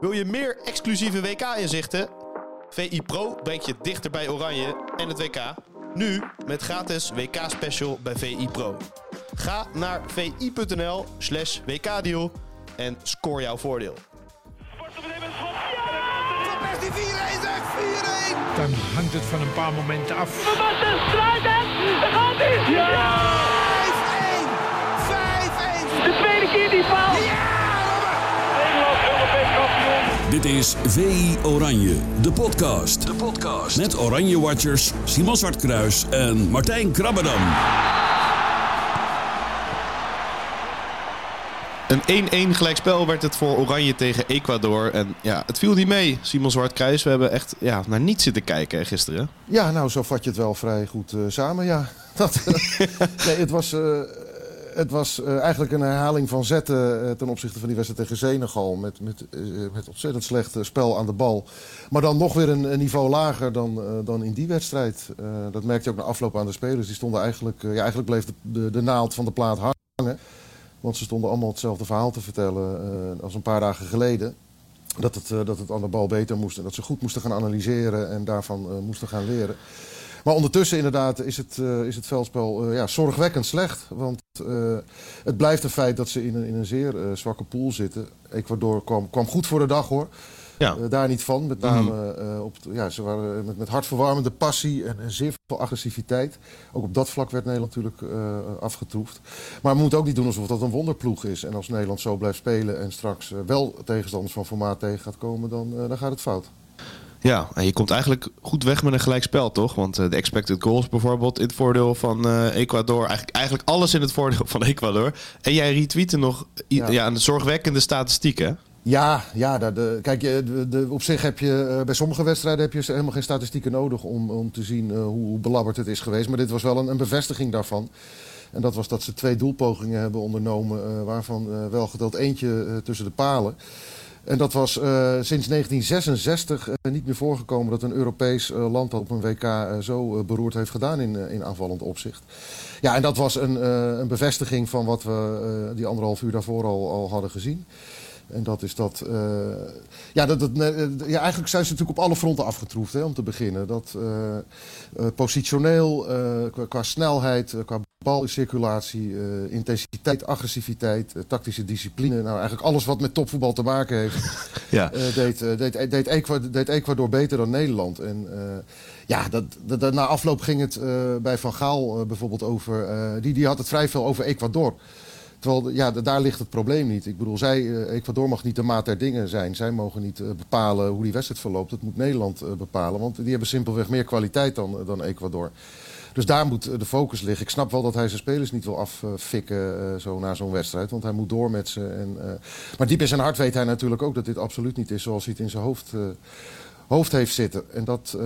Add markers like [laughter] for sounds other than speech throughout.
Wil je meer exclusieve WK-inzichten? VI Pro brengt je dichter bij Oranje en het WK. Nu met gratis WK-special bij VI Pro. Ga naar vi.nl slash WK-deal en score jouw voordeel. Van Persie 4-1 zeg, 4-1! Dan hangt het van een paar momenten af. Struijden, daar gaat hij! Ja! Dit is VI Oranje, de podcast. De podcast. Met Oranje Watchers Simon Zwartkruis en Martijn Krabbedam. Een 1-1 gelijkspel werd het voor Oranje tegen Ecuador. En ja, het viel niet mee, Simon Zwartkruis. We hebben echt ja, naar niets zitten kijken hè, gisteren. Ja, nou, zo vat je het wel vrij goed eh, samen, ja. [laughs] Dat, nee, het was, eh, het was eh, eigenlijk een herhaling van zetten eh, ten opzichte van die wedstrijd tegen Senegal. Met, met, eh, met ontzettend slecht spel aan de bal. Maar dan nog weer een, niveau lager dan, dan in die wedstrijd. Dat merkte je ook na afloop aan de spelers. Die stonden eigenlijk, ja, eigenlijk bleef de, de, naald van de plaat hangen. Want ze stonden allemaal hetzelfde verhaal te vertellen als een paar dagen geleden. Dat het, dat het aan de bal beter moest en dat ze goed moesten gaan analyseren en daarvan moesten gaan leren. Maar ondertussen inderdaad is het, eh, is het veldspel eh, ja, zorgwekkend slecht. Want eh, het blijft een feit dat ze in een, in een zeer zwakke pool zitten. Ecuador kwam, kwam goed voor de dag hoor. Ja. Daar niet van. Met name eh, op, ja, ze waren met, met hartverwarmende passie en, en zeer veel agressiviteit. Ook op dat vlak werd Nederland natuurlijk afgetroefd. Maar we moeten ook niet doen alsof dat een wonderploeg is. En als Nederland zo blijft spelen en straks wel tegenstanders van formaat tegen gaat komen, dan, dan gaat het fout. Ja, en je komt eigenlijk goed weg met een gelijkspel, toch? Want eh, de expected goals bijvoorbeeld in het voordeel van eh, Ecuador. Eigenlijk, eigenlijk alles in het voordeel van [laughs] Ecuador. En jij retweette nog ja. Ja. een zorgwekkende statistieken. Ja, ja daar de, kijk, je, de, de- op zich heb je eh, bij sommige wedstrijden heb je helemaal geen statistieken nodig om, om te zien hoe, hoe belabberd het is geweest. Maar dit was wel een, een bevestiging daarvan. En dat was dat ze twee doelpogingen hebben ondernomen, waarvan wel geteld eentje tussen de palen. En dat was eh, sinds 1966 eh, niet meer voorgekomen dat een Europees eh, land dat op een WK zo beroerd heeft gedaan in, in aanvallend opzicht. Ja, en dat was een, een bevestiging van wat we die anderhalf uur daarvoor al, al hadden gezien. En dat is dat. ja, dat, dat, ja, eigenlijk zijn ze natuurlijk op alle fronten afgetroefd hè, om te beginnen. Dat positioneel, qua, qua snelheid, qua balcirculatie, eh, intensiteit, agressiviteit, eh, tactische discipline. Nou, eigenlijk alles wat met topvoetbal te maken heeft, [laughs] Ja. eh, deed, deed, deed, Ecuador, deed Ecuador beter dan Nederland. En ja, dat, dat, dat- na afloop ging het bij Van Gaal bijvoorbeeld over. die, die had het vrij veel over Ecuador. Terwijl, ja, daar ligt het probleem niet. Ik bedoel, zij, Ecuador mag niet de maat der dingen zijn. Zij mogen niet bepalen hoe die wedstrijd verloopt. Dat moet Nederland bepalen. Want die hebben simpelweg meer kwaliteit dan, dan Ecuador. Dus daar moet eh, de focus liggen. Ik snap wel dat hij zijn spelers niet wil affikken eh, zo na zo'n wedstrijd. Want hij moet door met ze. En, eh, maar diep in zijn hart weet hij natuurlijk ook dat dit absoluut niet is zoals hij het in zijn hoofd, hoofd heeft zitten. En dat,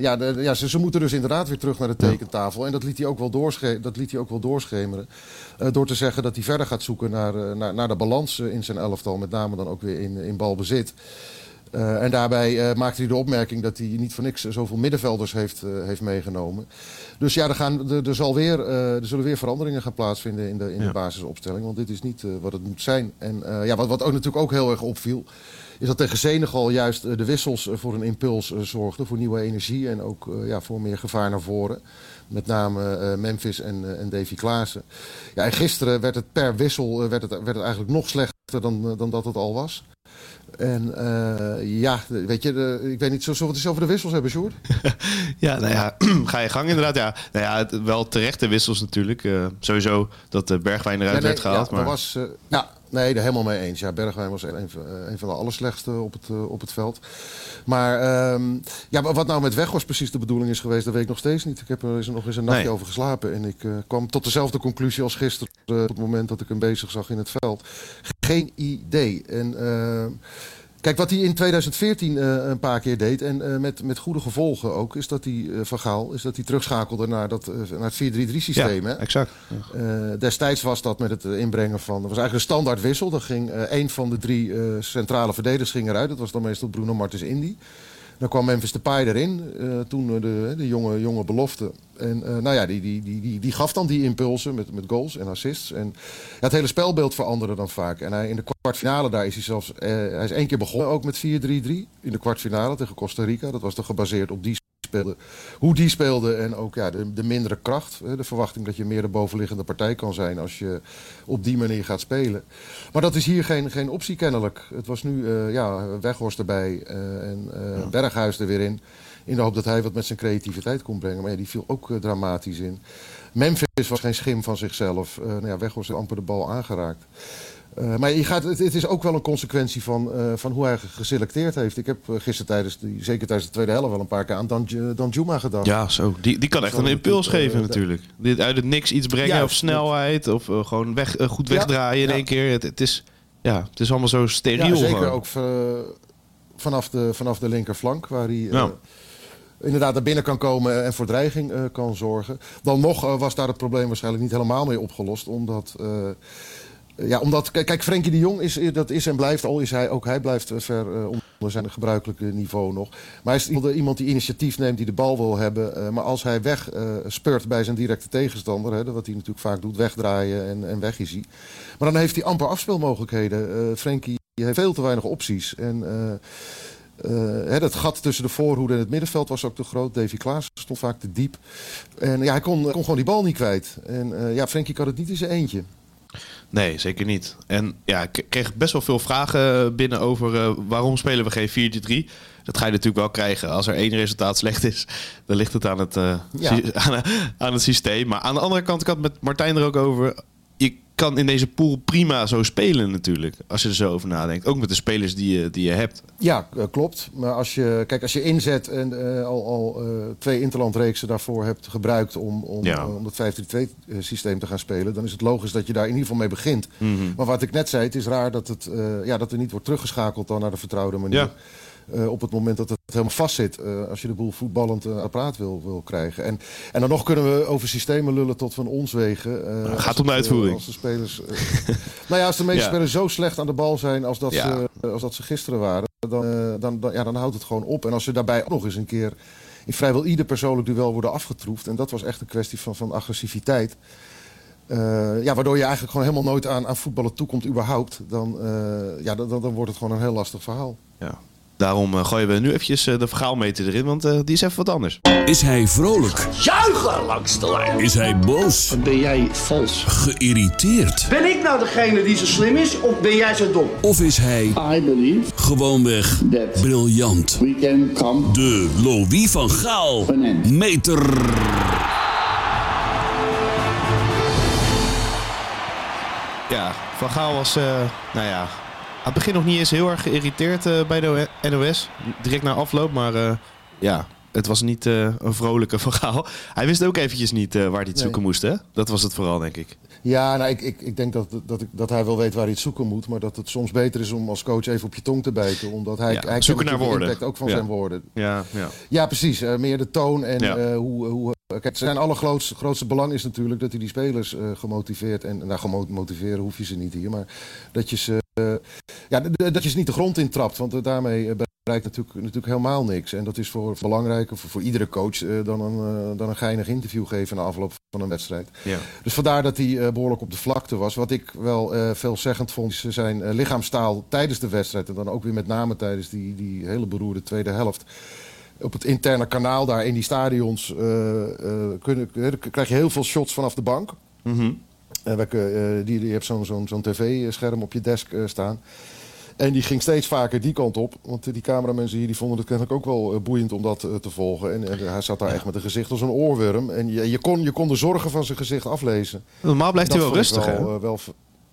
ja, de- ja ze, ze moeten dus inderdaad weer terug naar de tekentafel. En dat liet hij ook wel, doorsche dat liet hij ook wel doorschemeren. Door te zeggen dat hij verder gaat zoeken naar, naar, naar de balans in zijn elftal. Met name dan ook weer in, in balbezit. Eh, en daarbij eh, maakte hij de opmerking dat hij niet voor niks zoveel middenvelders heeft, eh, heeft meegenomen. Dus ja, er, gaan, er, er, zal weer, er zullen weer veranderingen gaan plaatsvinden in de, in Ja. de basisopstelling. Want dit is niet wat het moet zijn. En ja, wat, wat ook natuurlijk ook heel erg opviel. Is dat tegen Senegal juist de wissels voor een impuls zorgden. Voor nieuwe energie en ook ja, voor meer gevaar naar voren. Met name Memphis en, en Davy Klaassen. Ja, en gisteren werd het per wissel werd het, werd het eigenlijk nog slechter dan, dan dat het al was. En eh, ja, weet je, de- ik weet niet, zullen we het eens over de wissels hebben, Sjoerd? [laughs] Ja, nou ja, [clears throat] ga je gang inderdaad. Ja, nou ja het- wel terechte wissels natuurlijk. Eh, sowieso dat de Bergwijn eruit nee, werd gehaald. ja, maar... was, eh, ja, nee, daar helemaal mee eens. Ja, Bergwijn was een, van- eh, een van de allerslechtste op het, eh, op het veld. Maar ja, ja, maar wat nou met Weghorst precies de bedoeling is geweest, dat weet ik nog steeds niet. Ik heb er nog eens een nachtje Nee. over geslapen. En ik eh, kwam tot dezelfde conclusie als gisteren, eh, op het moment dat ik hem bezig zag in het veld. Geen idee. En... eh, Kijk, wat hij in 2014 eh, een paar keer deed, en eh, met, met goede gevolgen ook, is dat hij, eh, Van Gaal, is dat hij terugschakelde naar, dat, naar het 4-3-3 systeem. ja, hè? exact. Destijds was dat met het inbrengen van. Dat was eigenlijk een standaard wissel. Dan ging één van de drie centrale verdedigers ging eruit. Dat was dan meestal Bruno Martens Indy. Dan kwam Memphis Depay erin, eh, toen eh, de, de jonge, jonge belofte. En eh, nou ja, die, die, die, die, die gaf dan die impulsen met, met goals en assists. En ja, het hele spelbeeld veranderde dan vaak. En hij, in de kwartfinale daar is hij zelfs... hij is één keer begonnen ook met 4-3-3 in de kwartfinale tegen Costa Rica. Dat was dan gebaseerd op die Hoe die speelde en ook ja, de, de mindere kracht. De verwachting dat je meer de bovenliggende partij kan zijn als je op die manier gaat spelen. Maar dat is hier geen, geen optie kennelijk. Het was nu eh, ja, Weghorst erbij eh, en eh, Berghuis er weer in. In de hoop dat hij wat met zijn creativiteit kon brengen. Maar ja, die viel ook dramatisch in. Memphis was geen schim van zichzelf. Nou ja, Weghorst heeft amper de bal aangeraakt. Eh, maar je gaat, het, het is ook wel een consequentie van, eh, van hoe hij ge- geselecteerd heeft. Ik heb eh, gisteren tijdens, die, zeker tijdens de tweede helft wel een paar keer aan Dan, Dan Juma gedacht. Ja, zo. Die, die kan echt een impuls geven natuurlijk. Dit uit het niks iets brengen Juist, of snelheid of gewoon weg, goed wegdraaien in ja. één keer. Het, het is, ja, het is allemaal zo steriel. Ja, zeker gewoon. ook vanaf, de, vanaf de linkerflank, waar hij Ja. inderdaad naar binnen kan komen en voor dreiging kan zorgen. Dan nog was daar het probleem waarschijnlijk niet helemaal mee opgelost, omdat... ja, omdat, kijk, Frenkie de Jong is, dat is en blijft, al is hij ook hij blijft eh, ver eh, onder zijn gebruikelijke niveau nog. Maar hij is iemand- iemand die initiatief neemt, die de bal wil hebben. eh, maar als hij weg eh, spurt bij zijn directe tegenstander, hè, wat hij natuurlijk vaak doet, wegdraaien en, en weg is hij. Maar dan heeft hij amper afspeelmogelijkheden. Eh Frenkie heeft veel te weinig opties. En eh, eh, hè, dat gat tussen de voorhoede en het middenveld was ook te groot. Davy Klaas stond vaak te diep. En ja, hij kon, kon gewoon die bal niet kwijt. En eh, ja, Frenkie kan het niet in zijn eentje. Nee, zeker niet. En ja, ik kreeg best wel veel vragen binnen over eh, waarom spelen we geen 4-3. Dat ga je natuurlijk wel krijgen. Als er één resultaat slecht is, dan ligt het aan het, eh, Ja. [laughs] aan, aan het systeem. Maar aan de andere kant, ik had met Martijn er ook over. Je kan in deze pool prima zo spelen natuurlijk. Als je er zo over nadenkt. Ook met de spelers die je, die je hebt. Ja, eh, klopt. Maar als je, kijk, als je inzet en eh, al, al eh, twee interlandreeksen daarvoor hebt gebruikt om, om, Ja. om dat 5-3-2 systeem te gaan spelen, dan is het logisch dat je daar in ieder geval mee begint. Maar wat ik net zei, het is raar dat, het, ja, dat er niet wordt teruggeschakeld dan naar de vertrouwde manier. Ja. Eh, op het moment dat het helemaal vast zit, eh, als je de boel voetballend eh, apparaat wil, wil krijgen. En, en dan nog kunnen we over systemen lullen tot van ons wegen. gaat om de uitvoering. als de spelers, [laughs] nou ja, als de meeste Ja. spelers zo slecht aan de bal zijn als dat, Ja. ze, als dat ze gisteren waren, dan, dan, dan, ja, dan houdt het gewoon op. En als ze daarbij ook nog eens een keer in vrijwel ieder persoonlijk duel worden afgetroefd, en dat was echt een kwestie van, van agressiviteit. ja, waardoor je eigenlijk gewoon helemaal nooit aan, aan voetballen toekomt überhaupt. Dan, ja, dan, dan dan wordt het gewoon een heel lastig verhaal. Ja. Daarom eh, gooien we nu eventjes eh, de vergaalmeter erin, want eh, die is even wat anders. Is hij vrolijk? Juichen langs de lijn. Is hij boos? Ben jij vals? Geïrriteerd? Ben ik nou degene die zo slim is of ben jij zo dom? Of is hij I believe gewoonweg that briljant? we can come De Louis van Gaal meter. Ja, Van Gaal was, eh, nou ja, aan het begin nog niet eens heel erg geïrriteerd eh, bij de NOS. Direct na afloop, maar eh, ja, het was niet eh, een vrolijke [laughs] Van Gaal. Hij wist ook eventjes niet waar hij het zoeken moest, hè? Dat was het vooral, denk ik. Ja, nou, ik, ik, ik denk dat, dat, ik, dat hij wel weet waar hij het zoeken moet. Maar dat het soms beter is om als coach even op je tong te bijten. Omdat hij, Ja, hij kent zoeken naar woorden. impact ook van Ja. zijn woorden. Ja, ja. Ja, precies. Meer de toon en hoe... hoe Kijk, zijn allergrootste grootste belang is natuurlijk dat hij die spelers eh, gemotiveerd en nou motiveren hoef je ze niet hier, maar dat je ze eh, ja, dat je ze niet de grond intrapt, want eh, daarmee bereikt natuurlijk, natuurlijk helemaal niks. En dat is voor belangrijker voor, voor iedere coach dan, een, dan een geinig interview geven na afloop van een wedstrijd. ja. Dus vandaar dat hij eh, behoorlijk op de vlakte was. Wat ik wel veelzeggend vond, is zijn lichaamstaal tijdens de wedstrijd. En dan ook weer met name tijdens die, die hele beroerde tweede helft. Op het interne kanaal daar in die stadions eh, eh, kunnen, krijg je heel veel shots vanaf de bank. En welke, eh, die, die hebt zo'n zo'n zo'n tv-scherm op je desk staan. En die ging steeds vaker die kant op. Want die cameramensen hier die vonden het kennelijk ook wel boeiend om dat te volgen. En, en hij zat daar echt met een gezicht als een oorworm. En je, je, kon, je kon de zorgen van zijn gezicht aflezen. Normaal blijft hij wel rustig, hè? wel, wel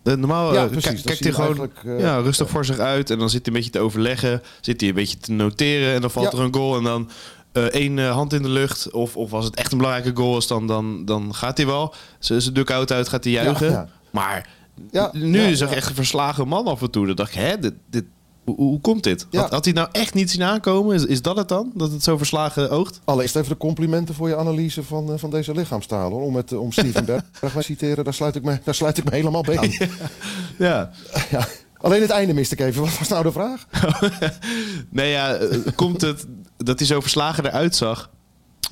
Normaal Ja, eh, precies. kijkt hij gewoon eh, ja, rustig voor zich uit. En dan zit hij een beetje te overleggen. Zit hij een beetje te noteren. En dan valt Ja. er een goal. En dan eh, één eh, hand in de lucht. Of, of als het echt een belangrijke goal is, dan, dan, dan gaat hij wel. Zijn duck-out uit gaat hij juichen. Maar Ja, nu is er echt een verslagen man af en toe. Dan dacht ik, hè, dit, dit, hoe, hoe komt dit? Ja. Had, had hij nou echt niet zien aankomen? Is, is dat het dan? Dat het zo verslagen oogt? Allereerst even de complimenten voor je analyse van, eh, van deze lichaamstaal. Hoor. Om, het, om Steven [laughs] Berg te citeren, daar sluit, ik me, daar sluit ik me helemaal bij aan. Ja. [laughs] Ja. Alleen het einde miste ik even. Wat was nou de vraag? [laughs] Nee, ja, eh, komt het dat hij zo verslagen eruit zag.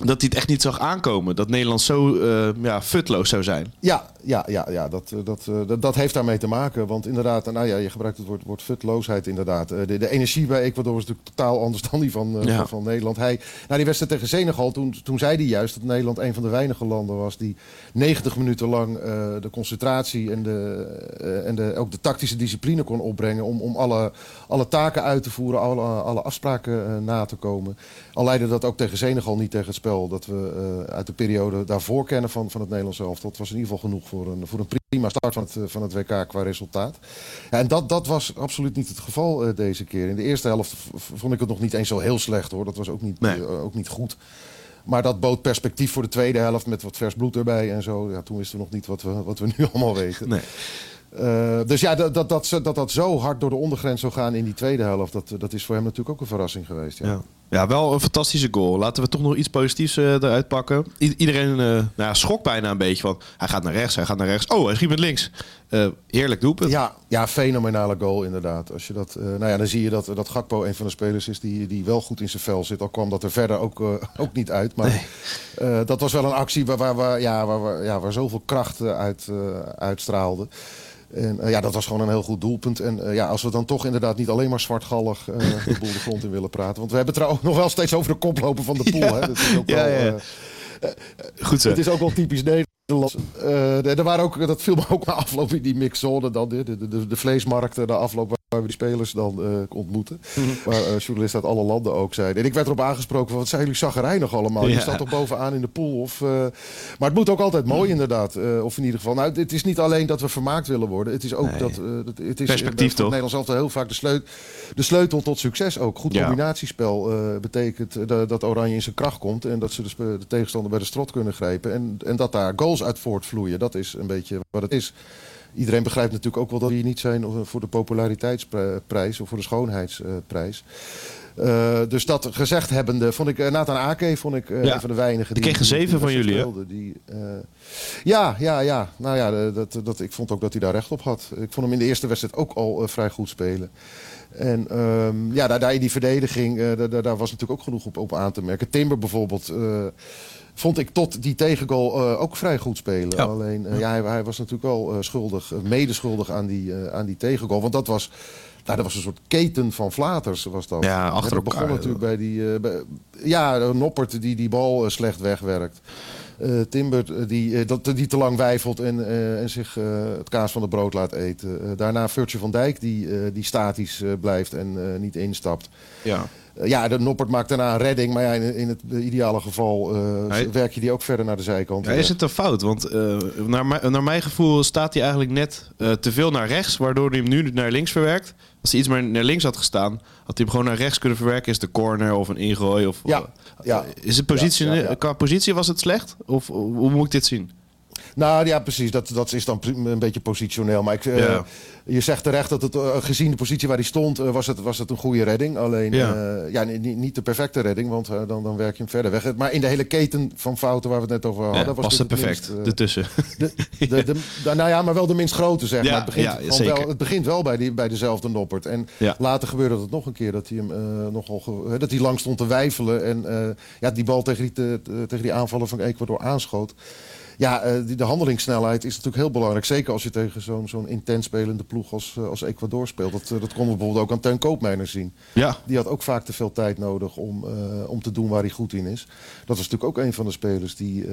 Dat hij het echt niet zag aankomen. Dat Nederland zo eh, ja, futloos zou zijn. Ja, ja, ja, ja dat, eh, dat, eh, dat, dat heeft daarmee te maken. Want inderdaad, nou ja, je gebruikt het woord, woord futloosheid inderdaad. De, de energie bij Ecuador was natuurlijk totaal anders [laughs] dan die van, Ja. van, Nederland. Hij, nou, die wedstrijd tegen Senegal, toen, toen zei hij juist dat Nederland een van de weinige landen was... die 90 minuten lang de concentratie en, de, en de, ook de tactische discipline kon opbrengen... om, om alle, alle taken uit te voeren, alle, alle afspraken na te komen. Al leidde dat ook tegen Senegal niet tegen het spel dat we eh, uit de periode daarvoor kennen van, van het Nederlands elftal. Dat was in ieder geval genoeg voor een, voor een prima start van het, eh, van het WK qua resultaat. Ja, en dat, dat was absoluut niet het geval eh, deze keer. In de eerste helft vond ik het nog niet eens zo heel slecht hoor. Dat was ook niet, Nee. ook niet goed. Maar dat bood perspectief voor de tweede helft met wat vers bloed erbij en zo. Ja, toen wisten we nog niet wat we, wat we nu [laughs] allemaal weten. Nee. Eh, dus ja, dat dat, dat, ze- dat dat zo hard door de ondergrens zou gaan in die tweede helft, dat, dat is voor hem natuurlijk ook een verrassing geweest. Ja. Ja. ja, wel een fantastische goal. Laten we toch nog iets positiefs eh, eruit pakken. I- iedereen eh nou, ja, schrok bijna een beetje van... Hij gaat naar rechts, hij gaat naar rechts. Oh, hij schiet met links. Heerlijk doelpunt. Ja, ja, fenomenale goal inderdaad. Als je dat, nou ja, dan zie je dat, dat Gakpo een van de spelers is die, die wel goed in zijn vel zit. Al kwam dat er verder ook, [laughs] ook niet uit. Maar dat was wel een actie waar, waar, waar, ja, waar, waar, ja, waar zoveel kracht uit, uitstraalde. En eh, ja, dat was gewoon een heel goed doelpunt. En eh, ja, als we dan toch inderdaad niet alleen maar zwartgallig eh [laughs] de boel de grond in willen praten. Want we hebben trouwens nog wel steeds over de koploper van de pool. Hè? Dat is ook Ja, wel, ja, ja. Goed zo. het is ook wel typisch Nederlands. Er waren ook, dat viel me ook na afloop in die mixzone dan, de, de, de, de vleesmarkten, de afloop waar we die spelers dan eh, ontmoeten. Waar eh, journalisten uit alle landen ook zeiden. En ik werd erop aangesproken van, wat zijn jullie zaggerijnig allemaal? Je Ja. staat toch bovenaan in de pool? Of, eh, maar het moet ook altijd mooi inderdaad. eh, of in ieder geval, nou, het is niet alleen dat we vermaakt willen worden. Het is ook Nee. dat, dat... Het is Perspectief, toch? Nederlands altijd heel vaak de sleutel, de sleutel tot succes ook. Goed Ja. combinatiespel betekent dat, Oranje in zijn kracht komt. En dat ze de, de tegenstander bij de strot kunnen grijpen. En, en dat daar goals uit voortvloeien. Dat is een beetje wat het is. Iedereen begrijpt natuurlijk ook wel dat die niet zijn voor de populariteitsprijs of voor de schoonheidsprijs. Eh, dus dat gezegd hebbende, vond ik eh, Nathan Ake vond ik eh, Ja. een van de weinigen Die kreeg een zeven die van jullie. Die, eh, ja, ja, ja. Nou ja, eh, dat, dat, ik vond ook dat hij daar recht op had. Ik vond hem in de eerste wedstrijd ook al eh, vrij goed spelen. En ehm, ja, daar, daar in die verdediging, eh, daar, daar- daar was natuurlijk ook genoeg op, op aan te merken. Timber bijvoorbeeld, eh, vond ik tot die tegengoal eh, ook vrij goed spelen. Ja. Alleen, eh, ja, hij, hij was natuurlijk wel eh, schuldig, medeschuldig aan die, aan die tegengoal. Want dat was, nou, dat was een soort keten van flaters, was dat. Ja, achter Het begon elkaar. natuurlijk bij die... eh, bij- ja, Noppert die die bal slecht wegwerkt. Timber eh, die, dat, die te lang wijfelt en, en zich het kaas van het brood laat eten. Daarna Virtue van Dijk die, die statisch blijft en niet instapt. Ja. Ja, de Noppert maakt daarna een redding. Maar ja, in, in het ideale geval eh, werk je die ook verder naar de zijkant. Ja, is het een fout? Want eh, naar, mijn- naar mijn gevoel staat hij eigenlijk net eh, te veel naar rechts, waardoor hij hem nu naar links verwerkt. Als hij iets meer naar links had gestaan, had hij hem gewoon naar rechts kunnen verwerken. Is de corner of een ingooi? Of, Ja, ja. Is het positie. Qua positie was het slecht? Of hoe moet ik dit zien? Nou ja, precies. Dat, dat is dan een beetje positioneel. Maar ik, eh, je zegt terecht dat het, eh, gezien de positie waar hij stond, eh, was, het, was het een goede redding. Alleen Ja. ja. ja, ni- ni- niet de perfecte redding, want dan, dan werk je hem verder weg. Maar in de hele keten van fouten waar we het net over hadden, Ja, was het het perfect minst, ertussen. [laughs] de, de, nou ja, maar wel de minst grote, zeg maar. Het begint, wel, het begint wel bij, die, bij dezelfde Noppert. En later gebeurde het nog een keer dat hij hem nogal dat hij lang stond te wijfelen. En ja, die bal tegen die, te- te- tegen die aanvallen van Ecuador aanschoot. Ja, eh, die, de handelingssnelheid is natuurlijk heel belangrijk. Zeker als je tegen zo'n zo'n intens spelende ploeg als, eh, als Ecuador speelt. Dat, eh, dat konden we bijvoorbeeld ook aan Teun Koopmeiners zien. Ja, Die had ook vaak te veel tijd nodig om, om te doen waar hij goed in is. Dat was natuurlijk ook een van de spelers die,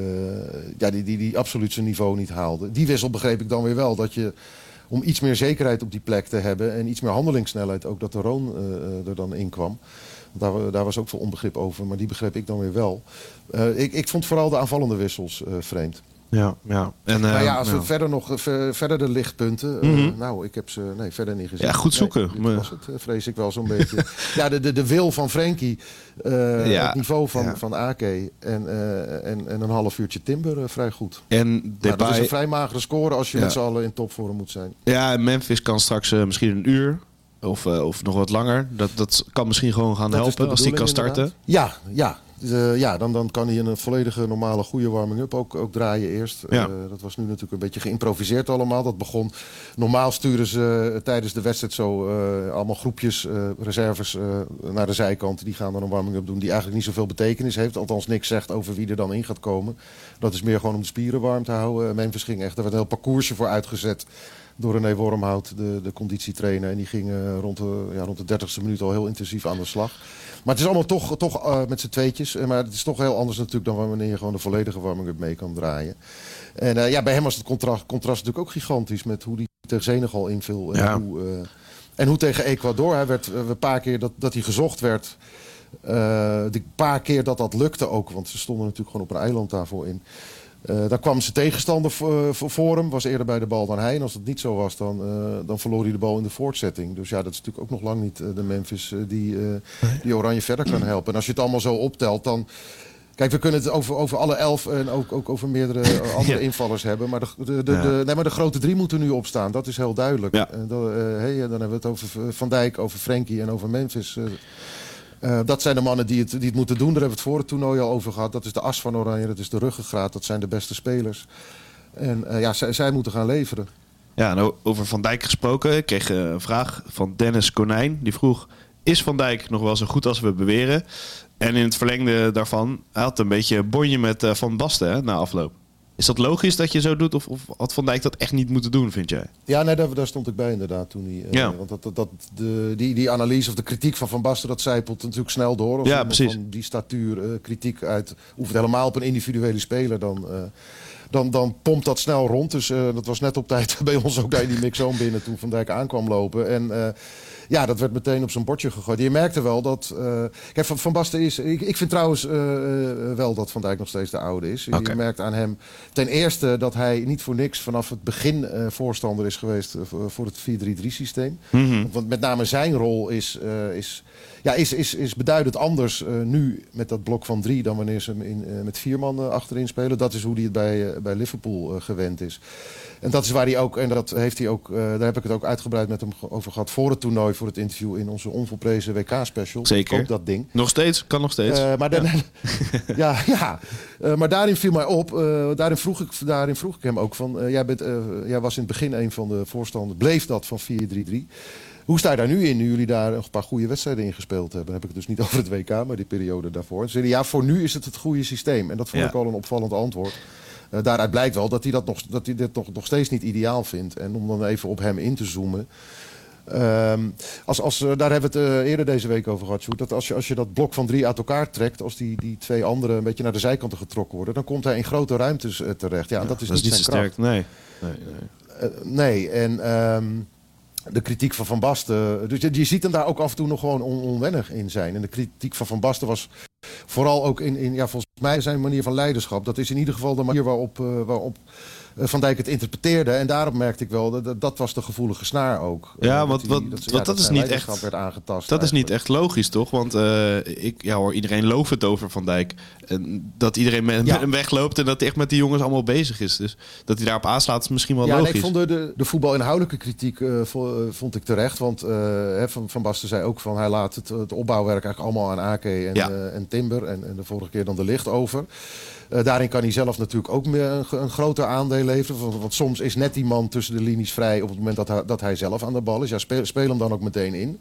ja, die, die, die absoluut zijn niveau niet haalde. Die wissel begreep ik dan weer wel. Dat je om iets meer zekerheid op die plek te hebben en iets meer handelingssnelheid, ook dat de Roon er dan in kwam. Daar, daar was ook veel onbegrip over, maar die begreep ik dan weer wel. Ik, ik vond vooral de aanvallende wissels vreemd. Ja, ja. En, maar eh, ja, als ja. we verder nog eh, ver- verder de lichtpunten. eh, Mhm. nou, ik heb ze nee, verder niet gezien. Ja, goed zoeken. Nee, Maar- was het, eh, vrees ik wel zo'n beetje. [laughs] Ja, de, de, de wil van Frenkie. Ja, Het niveau van, ja. van Ake. En, en, en een half uurtje Timber vrij goed. En Nou, dat is een vrij magere score als je met z'n allen in topvorm moet zijn. ja, en Memphis kan straks misschien een uur of, of nog wat langer. Dat, dat kan misschien gewoon gaan Dat helpen als die kan bedoeling, starten. inderdaad. Ja, ja. Ja, dan, dan kan hij een volledige normale goede warming-up ook, ook draaien eerst. Ja. Eh, dat was nu natuurlijk een beetje geïmproviseerd allemaal. Dat begon, normaal sturen ze eh, tijdens de wedstrijd zo eh, allemaal groepjes, reserves naar de zijkant. Die gaan dan een warming-up doen die eigenlijk niet zoveel betekenis heeft. Althans niks zegt over wie er dan in gaat komen. Dat is meer gewoon om de spieren warm te houden. Memphis ging echt, er werd een heel parcoursje voor uitgezet door René Wormhout, de, de conditietrainer. En die ging eh, rond, de, ja, rond de 30ste minuut al heel intensief aan de slag. Maar het is allemaal toch, toch eh, met z'n tweetjes. Eh, Maar het is toch heel anders natuurlijk dan wanneer je gewoon de volledige warming-up mee kan draaien. En ja, bij hem was het contrast, contrast natuurlijk ook gigantisch met hoe hij tegen Senegal inviel. En, Ja. hoe, en hoe tegen Ecuador. Hij werd een paar keer dat, dat hij gezocht werd. eh de paar keer dat dat lukte ook. Want ze stonden natuurlijk gewoon op een eiland daarvoor in. Eh daar kwam zijn tegenstander voor, voor, hem. Was eerder bij de bal dan hij. En als dat niet zo was, dan, eh, dan verloor hij de bal in de voortzetting. Dus ja, dat is natuurlijk ook nog lang niet eh, de Memphis eh, die, eh, die Oranje verder kan helpen. En als je het allemaal zo optelt, dan... Kijk, we kunnen het over, over alle elf en ook, ook over meerdere eh, [laughs] andere Ja. invallers hebben. Maar de, de, de, Ja. de- nee, maar de grote drie moeten nu opstaan. Dat is heel duidelijk. Ja. En dan, eh, hey, dan hebben we het over Van Dijk, over Frenkie en over Memphis. Eh. Dat zijn de mannen die het, die het moeten doen. Daar hebben we het voor het toernooi al over gehad. Dat is de as van Oranje, dat is de ruggengraat. Dat zijn de beste spelers. En eh, ja, zij, zij moeten gaan leveren. Ja, en over Van Dijk gesproken. Ik kreeg eh, een vraag van Dennis Konijn. Die vroeg, is Van Dijk nog wel zo goed als we beweren? En in het verlengde daarvan, hij had een beetje bonje met Van Basten hè, na afloop. Is dat logisch dat je zo doet? Of, of had Van Dijk dat echt niet moeten doen, vind jij? Ja, nee, daar, daar stond ik bij inderdaad toen hij... eh. Want dat, dat, dat, de, die, die analyse of de kritiek van Van Basten, dat zijpelt natuurlijk snel door. Als Ja, precies. Van die statuur eh, kritiek uit... Hoeft helemaal op een individuele speler dan... eh, dan, dan pompt dat snel rond. Dus eh, dat was net op tijd [laughs] bij ons ook in die mixoon binnen toen Van Dijk aankwam lopen. En eh, ja, dat werd meteen op zijn bordje gegooid. Je merkte wel dat... eh, kijk, Van, van Basten is... Ik, ik vind trouwens wel dat Van Dijk nog steeds de oude is. Je merkt aan hem ten eerste dat hij niet voor niks vanaf het begin voorstander is geweest voor, het 4-3-3 systeem. Want met name zijn rol is, is, ja, is, is, is beduidend anders eh, nu met dat blok van drie dan wanneer ze hem in, eh, met vier man eh, achterin spelen. Dat is hoe hij het bij, bij Liverpool gewend is. En dat is waar hij ook, en dat heeft hij ook, daar heb ik het ook uitgebreid met hem over gehad voor het toernooi, voor het interview in onze onvolprezen WK-special. Zeker. Ook dat ding. Nog steeds, kan nog steeds. Maar, dan, [laughs] ja. ja, maar daarin viel mij op, daarin, vroeg ik, daarin vroeg ik hem ook van, jij, bent, jij was in het begin een van de voorstanders, bleef dat van 4-3-3. Hoe sta je daar nu in, nu jullie daar een paar goede wedstrijden in gespeeld hebben? Dan heb ik het dus niet [laughs] over het WK, maar die periode daarvoor. Ze zeiden, ja, voor nu is het het goede systeem. En dat vond Ja. ik al een opvallend antwoord. Eh, daaruit blijkt wel dat hij, dat nog, dat hij dit nog, nog steeds niet ideaal vindt. En om dan even op hem in te zoomen. Ehm, als, als, eh, daar hebben we het eh, eerder deze week over gehad, Sjoerd. Dat als je, als je dat blok van drie uit elkaar trekt, als die, die twee anderen een beetje naar de zijkanten getrokken worden, dan komt hij in grote ruimtes terecht. Ja, dat is dat is niet zijn kracht. sterk. Nee. nee, nee. Nee, en ehm, de kritiek van Van Basten. Dus je, ziet hem daar ook af en toe nog gewoon on- onwennig in zijn. En de kritiek van Van Basten was vooral ook in, in ja, volgens mij zijn manier van leiderschap. Dat is in ieder geval de manier waarop, eh, waarop Van Dijk het interpreteerde. En daarom merkte ik wel, dat, dat, dat was de gevoelige snaar ook. Ja, Eh, dat want wat- ze- want ja, dat is niet echt- werd aangetast. Dat is niet echt logisch, toch? Want eh, ik ja, hoor iedereen looft het over Van Dijk. En dat iedereen met, met Ja. hem wegloopt en dat hij echt met die jongens allemaal bezig is. Dus dat hij daarop aanslaat is misschien wel Ja, logisch. ik vond de, de, de voetbalinhoudelijke kritiek eh, vo- eh, vond ik terecht. Want eh, van, van Basten zei ook van hij laat het, het opbouwwerk eigenlijk allemaal aan Ake en, Ja. eh, en Timber. En, en de vorige keer dan de licht over. Eh, daarin kan hij zelf natuurlijk ook een, een groter aandeel leveren. Want, soms is net die man tussen de linies vrij op het moment dat hij, dat hij zelf aan de bal is. Ja, speel hem dan ook meteen in.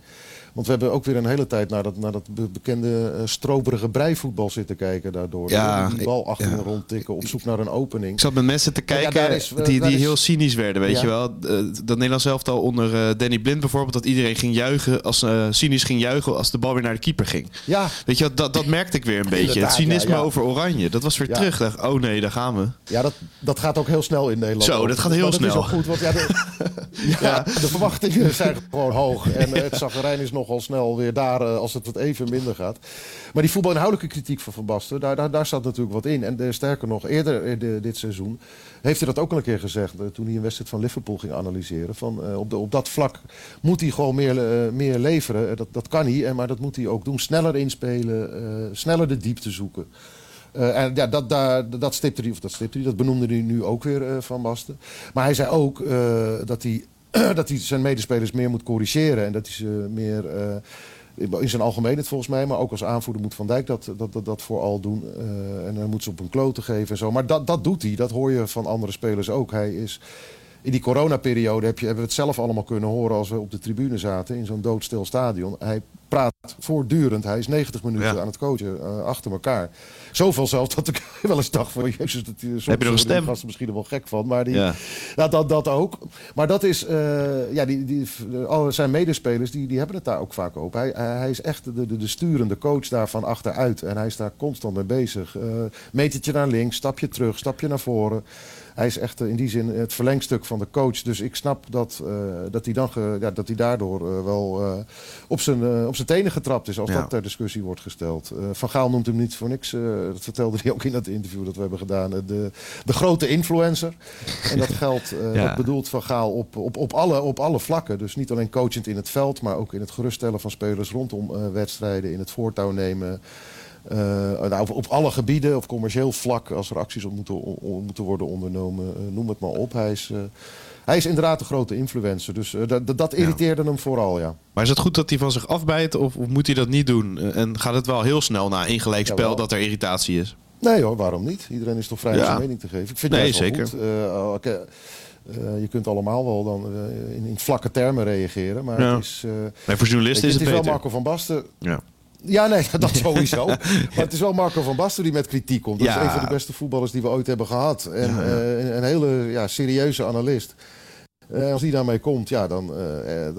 Want we hebben ook weer een hele tijd naar dat, naar dat be- bekende eh, stroperige breivoetbal zitten kijken daardoor. Ja, die bal achter ja. me rondtikken op zoek naar een opening. Ik zat met mensen te kijken is, eh, die, die is- heel cynisch werden, weet je wel. Eh, Dat Nederlands elftal onder Danny Blind bijvoorbeeld... dat iedereen ging juichen, als, cynisch ging juichen als de bal weer naar de keeper ging. Ja, Weet je, dat, dat merkte ik weer een beetje. Het cynisme over Oranje, dat was weer terug. Dacht, oh nee, daar gaan we. Ja, dat, dat gaat ook heel snel in Nederland. Zo, dat gaat heel Maar dat snel. is ook goed, want ja, de, [laughs] ja, de verwachtingen zijn gewoon hoog. En het zagrijn is nogal snel weer daar eh, als het wat even minder gaat. Maar die voetbalinhoudelijke kritiek van Van Basten, daar, daar, daar staat natuurlijk wat in. En eh, sterker nog, eerder eh, dit seizoen heeft hij dat ook al een keer gezegd. toen hij een wedstrijd van Liverpool ging analyseren. Van, op, de, op dat vlak moet hij gewoon meer, meer leveren. Dat, dat kan hij, maar dat moet hij ook doen. Sneller inspelen, sneller de diepte zoeken. En ja, dat, daar, dat stipte hij, of dat stipte hij, dat benoemde hij nu ook weer van Basten. Maar hij zei ook dat, hij, [clears throat] dat hij zijn medespelers meer moet corrigeren en dat hij ze meer, eh, In zijn algemeenheid volgens mij, maar ook als aanvoerder moet Van Dijk dat, dat, dat, dat vooral doen. Eh, en dan moet ze op een klote geven en zo. Maar dat, dat doet hij, dat hoor je van andere spelers ook. Hij is, in die coronaperiode heb je, hebben we het zelf allemaal kunnen horen als we op de tribune zaten in zo'n doodstil stadion. Hij praat voortdurend, hij is 90 minuten Ja. aan het coachen eh, achter elkaar. Zoveel zelfs dat ik [laughs] wel eens dacht van jezus, dat, soms Heb je nog een stem? gasten misschien er wel gek van. Maar die, Ja. ja, dat, dat ook. Maar dat is, eh, ja, die, die, al zijn medespelers, die, die hebben het daar ook vaak op. Hij, hij is echt de, de, de sturende coach daar van achteruit. En hij is daar constant mee bezig. Eh metertje naar links, stapje terug, stapje naar voren. Hij is echt eh, in die zin het verlengstuk van de coach. Dus ik snap dat, eh, dat, hij, dan ge- ja, dat hij daardoor eh, wel op, zijn, op zijn tenen getrapt is. Als Ja. dat ter discussie wordt gesteld. Van Gaal noemt hem niet voor niks. dat vertelde hij ook in dat interview dat we hebben gedaan. de, de grote influencer. En dat geldt, [laughs] Ja. dat bedoelt Van Gaal op, op, op, alle, op alle vlakken. Dus niet alleen coachend in het veld, maar ook in het geruststellen van spelers rondom wedstrijden. In het voortouw nemen. Eh, nou, op, alle gebieden, op commercieel vlak, als er acties op moeten, on- moeten worden ondernomen, eh, noem het maar op. Hij is, eh, hij is inderdaad een grote influencer. Dus dat, irriteerde hem vooral, ja. Maar is het goed dat hij van zich afbijt of, of moet hij dat niet doen? En gaat het wel heel snel na één gelijkspel Jawel. dat er irritatie is? Nee hoor, waarom niet? Iedereen is toch vrij om Ja. zijn mening te geven. Ik vind Nee, het wel zeker. goed. Eh, je kunt allemaal wel dan in, in vlakke termen reageren. Maar Ja. het is, Nee, voor journalisten is je, het wel beter. Marco van Basten. Ja. Ja, nee, [laughs] dat sowieso. [laughs] Maar het is wel Marco van Basten die met kritiek komt. Dat Ja. is een van de beste voetballers die we ooit hebben gehad. En eh, een- een hele ja, serieuze analist. Eh, als die daarmee komt, ja, dan, eh,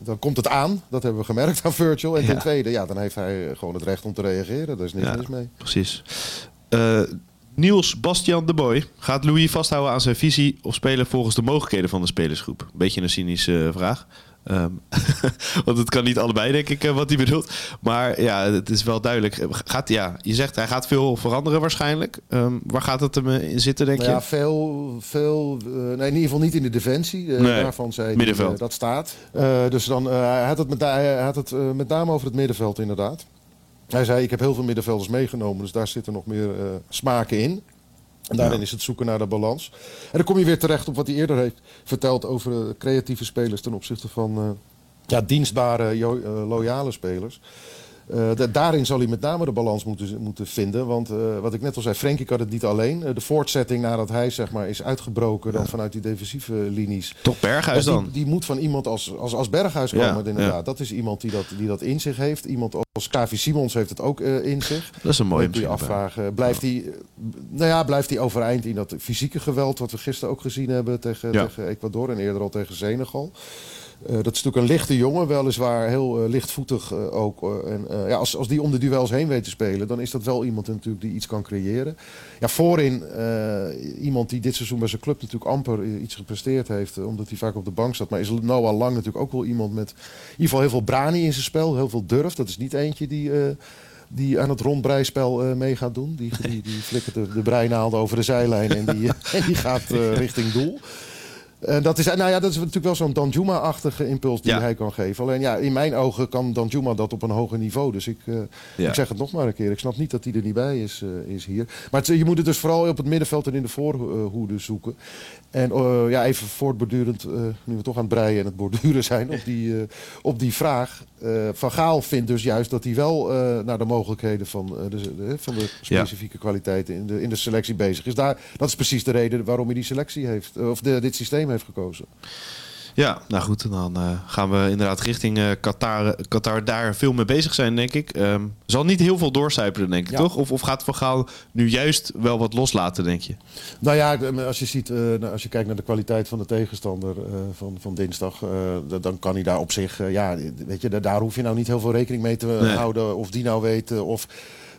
dan, komt het aan. Dat hebben we gemerkt aan Virgil. En ten tweede, ja, dan heeft hij gewoon het recht om te reageren. Daar is niks mis mee. Precies. Niels Bastian de Boy gaat Louis vasthouden aan zijn visie of spelen volgens de mogelijkheden van de spelersgroep? Beetje een cynische vraag. Ehm, [laughs] want het kan niet allebei, denk ik, eh, wat hij bedoelt. Maar ja, het is wel duidelijk. Gaat, ja, je zegt hij gaat veel veranderen waarschijnlijk. Ehm, waar gaat het hem eh, in zitten, denk Nou je? ja, veel, veel eh, nee, in ieder geval niet in de defensie. Nee, daarvan zei middenveld. dat staat. Dus dan, hij had het, met, hij had het met name over het middenveld inderdaad. Hij zei, ik heb heel veel middenvelders meegenomen, dus daar zitten nog meer smaken in. En daarin is het zoeken naar de balans. En dan kom je weer terecht op wat hij eerder heeft verteld over eh, creatieve spelers ten opzichte van eh, ja, dienstbare, eh, loyale spelers. Eh, da- daarin zal hij met name de balans moeten, moeten vinden. Want eh, wat ik net al zei, Frenkie kan het niet alleen. Eh, de voortzetting nadat hij zeg maar, is uitgebroken dan vanuit die defensieve linies. Toch Berghuis Ja, dan? Die, die moet van iemand als, als, als Berghuis komen. Ja, inderdaad. ja. Dat is iemand die dat, die dat in zich heeft. Iemand als Kavi Simons heeft het ook in zich. Dat is een mooie je afvragen, blijft hij, nou ja, blijft hij overeind in dat fysieke geweld wat we gisteren ook gezien hebben tegen, tegen Ecuador en eerder al tegen Senegal. Eh, dat is natuurlijk een lichte jongen, weliswaar heel eh, lichtvoetig eh, ook. en, ja, als, als die om de duels heen weet te spelen, dan is dat wel iemand natuurlijk die iets kan creëren. Ja, voorin iemand die dit seizoen bij zijn club natuurlijk amper iets gepresteerd heeft, omdat hij vaak op de bank zat. Maar is Noah Lang natuurlijk ook wel iemand met in ieder geval heel veel brani in zijn spel, heel veel durf. Dat is niet eentje die... die aan het rondbreispel eh mee gaat doen. Die, die, die flikkert de, de breinaalden over de zijlijn en die, en [laughs] die gaat richting doel. En dat is, nou ja, dat is natuurlijk wel zo'n Danjuma-achtige impuls die Ja. hij kan geven. Alleen ja, in mijn ogen kan Danjuma dat op een hoger niveau. Dus ik, eh, Ja. ik zeg het nog maar een keer. Ik snap niet dat hij er niet bij is, eh, is hier. Maar het- je moet het dus vooral op het middenveld en in de voorhoede zoeken. En eh, ja, even voortbordurend, nu we toch aan het breien en het borduren zijn op die, op die vraag. Van Gaal vindt dus juist dat hij wel naar de mogelijkheden van, de, de- van de specifieke kwaliteiten in de, in de selectie bezig is. Daar, dat is precies de reden waarom hij die selectie heeft, of de, dit systeem heeft gekozen. Ja, nou goed, dan eh, gaan we inderdaad richting eh, Qatar, Qatar daar veel mee bezig zijn, denk ik. Ehm, zal niet heel veel doorcijpelen, denk ik, Ja. toch? Of, of gaat Van Gaal nu juist wel wat loslaten, denk je? Nou ja, als je, ziet, eh, nou, als je kijkt naar de kwaliteit van de tegenstander van, van dinsdag, dan kan hij daar op zich, ja, weet je, da- daar hoef je nou niet heel veel rekening mee te Nee. houden. Of die nou weet, of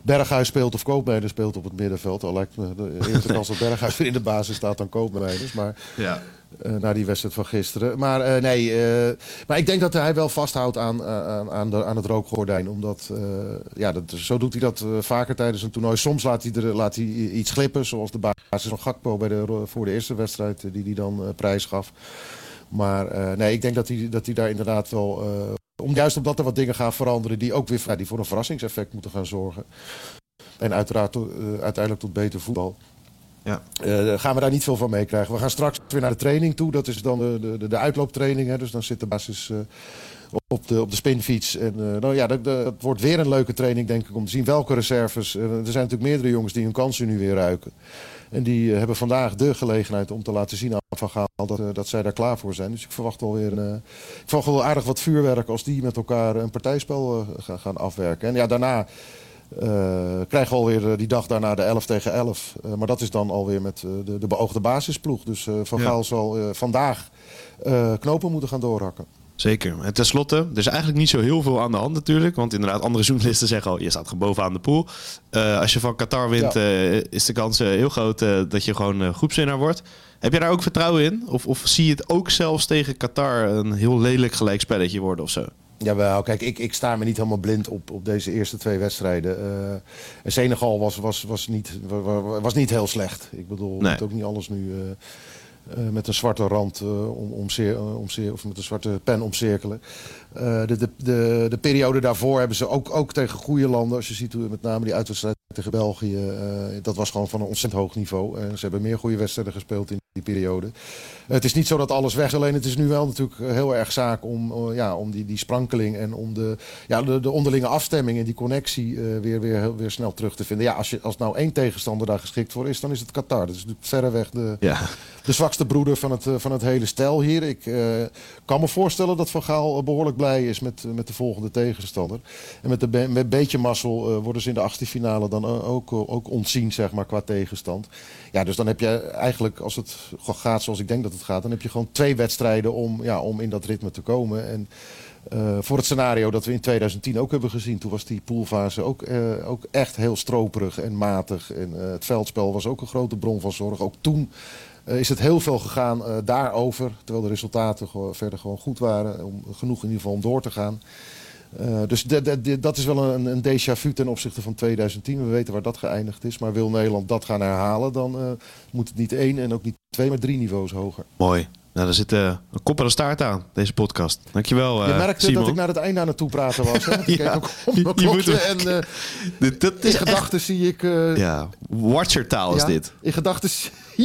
Berghuis speelt of Koopmeiners speelt op het middenveld. Al lijkt me de eerste [laughs] kans dat Berghuis weer in de basis staat dan Koopmeiners. Maar Ja. Eh, na die wedstrijd van gisteren. Maar eh, nee, eh, maar ik denk dat hij wel vasthoudt aan, aan, aan, de, aan het rookgordijn. Omdat, ja, dat, zo doet hij dat vaker tijdens een toernooi. Soms laat hij, er, laat hij iets glippen, zoals de basis van Gakpo bij de, voor de eerste wedstrijd die hij dan prijs gaf. Maar nee, ik denk dat hij, dat hij daar inderdaad wel... om, juist omdat er wat dingen gaan veranderen die ook weer ja, die voor een verrassingseffect moeten gaan zorgen. En uiteraard uiteindelijk tot beter voetbal. Ja. Gaan we daar niet veel van meekrijgen. We gaan straks weer naar de training toe. Dat is dan de, de, de uitlooptraining. Hè. Dus dan zit de basis eh, op de, op de spinfiets. En eh, nou ja, dat, wordt weer een leuke training, denk ik, om te zien welke reserves. eh, er zijn natuurlijk meerdere jongens die hun kansen nu weer ruiken. En die hebben vandaag de gelegenheid om te laten zien aan Van Gaal dat, dat zij daar klaar voor zijn. Dus ik verwacht wel weer een, ik verwacht wel aardig wat vuurwerk als die met elkaar een partijspel gaan, afwerken. En ja, daarna krijgen we alweer eh, die dag daarna de 11 tegen 11. Eh, maar dat is dan alweer met eh, de, de beoogde basisploeg. Dus eh, Van Ja. Gaal zal eh, vandaag eh, knopen moeten gaan doorhakken. Zeker. En tenslotte, er is eigenlijk niet zo heel veel aan de hand natuurlijk. Want inderdaad, andere journalisten zeggen al, je staat gewoon bovenaan de pool. Eh, als je van Qatar wint, Ja. eh, is de kans eh, heel groot eh, dat je gewoon eh, groepswinnaar wordt. Heb je daar ook vertrouwen in? Of, of zie je het ook zelfs tegen Qatar een heel lelijk gelijkspelletje worden of zo? Jawel, kijk, ik, ik sta me niet helemaal blind op, op deze eerste twee wedstrijden. En Senegal was, was, was, niet, wa- wa- was niet heel slecht. Ik bedoel, Nee. moet ook niet alles nu eh, eh, met een zwarte rand eh, om, omceer, eh, omceer, of met een zwarte pen omcirkelen. De, de, de, de periode daarvoor hebben ze ook, ook tegen goede landen. Als je ziet hoe met name die uitwedstrijd tegen België. dat was gewoon van een ontzettend hoog niveau. En ze hebben meer goede wedstrijden gespeeld in die periode. Het is niet zo dat alles weg is. Alleen het is nu wel natuurlijk heel erg zaak om, eh, ja, om die, die sprankeling en om de, ja, de, de onderlinge afstemming en die connectie eh, weer, weer, heel- weer snel terug te vinden. Ja, als, je, als nou één tegenstander daar geschikt voor is, dan is het Qatar. Dat is natuurlijk verreweg de, Ja, de zwakste broeder van het, eh, van het hele stel hier. Ik kan me voorstellen dat Van Gaal eh, behoorlijk blij is met, met de volgende tegenstander. En met, de be- met een beetje mazzel worden ze in de achtste finale dan ook, ook ontzien, zeg maar, qua tegenstand. Ja, dus dan heb je eigenlijk, als het gaat zoals ik denk dat het gaat, dan heb je gewoon twee wedstrijden om, ja, om in dat ritme te komen. En eh, voor het scenario dat we in 2010 ook hebben gezien, toen was die poolfase ook, eh, ook echt heel stroperig en matig. En eh, het veldspel was ook een grote bron van zorg. Ook toen is het heel veel gegaan daarover, terwijl de resultaten verder gewoon goed waren. Om, genoeg in ieder geval om door te gaan. Eh, dus de- de- de- dat is wel een, een déjà vu ten opzichte van 2010. We weten waar dat geëindigd is. Maar wil Nederland dat gaan herhalen, dan eh, moet het niet één en ook niet twee, maar drie niveaus hoger. mooi. Nou, daar zit eh, een kop en een staart aan, deze podcast. Dankjewel, Je merkte Simon. dat ik naar het einde aan het toepraten was. Hè? [laughs] Ja, ook je- moet en [laughs] Dit- dat in is echt... gedachten zie ik... Ja, watchertaal is ja, dit. In gedachten,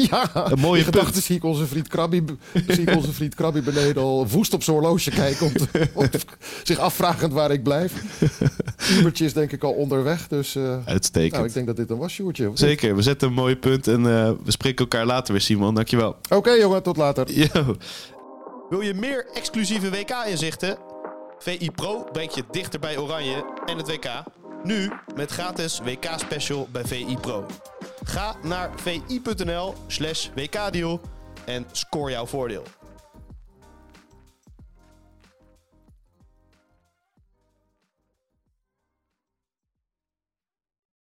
[laughs] ja, Een mooie punt. zie ik onze vriend Krabby, [laughs] zie ik onze vriend Krabby beneden al woest op zijn horloge kijken. Om, te- [laughs] om zich afvragend waar ik blijf. Ubertje is denk ik al onderweg. Dus eh, Uitstekend. nou, ik denk dat dit een was, Sjoerdje. Oké Zeker, we zetten een mooi punt en eh, we spreken elkaar later weer, Simon. Dankjewel. jongen, tot later. Yo. Wil je meer exclusieve WK-inzichten? VI Pro brengt je dichter bij Oranje en het WK. Nu met gratis WK-special bij VI Pro. Ga naar vi.nl slash WK-deal en score jouw voordeel.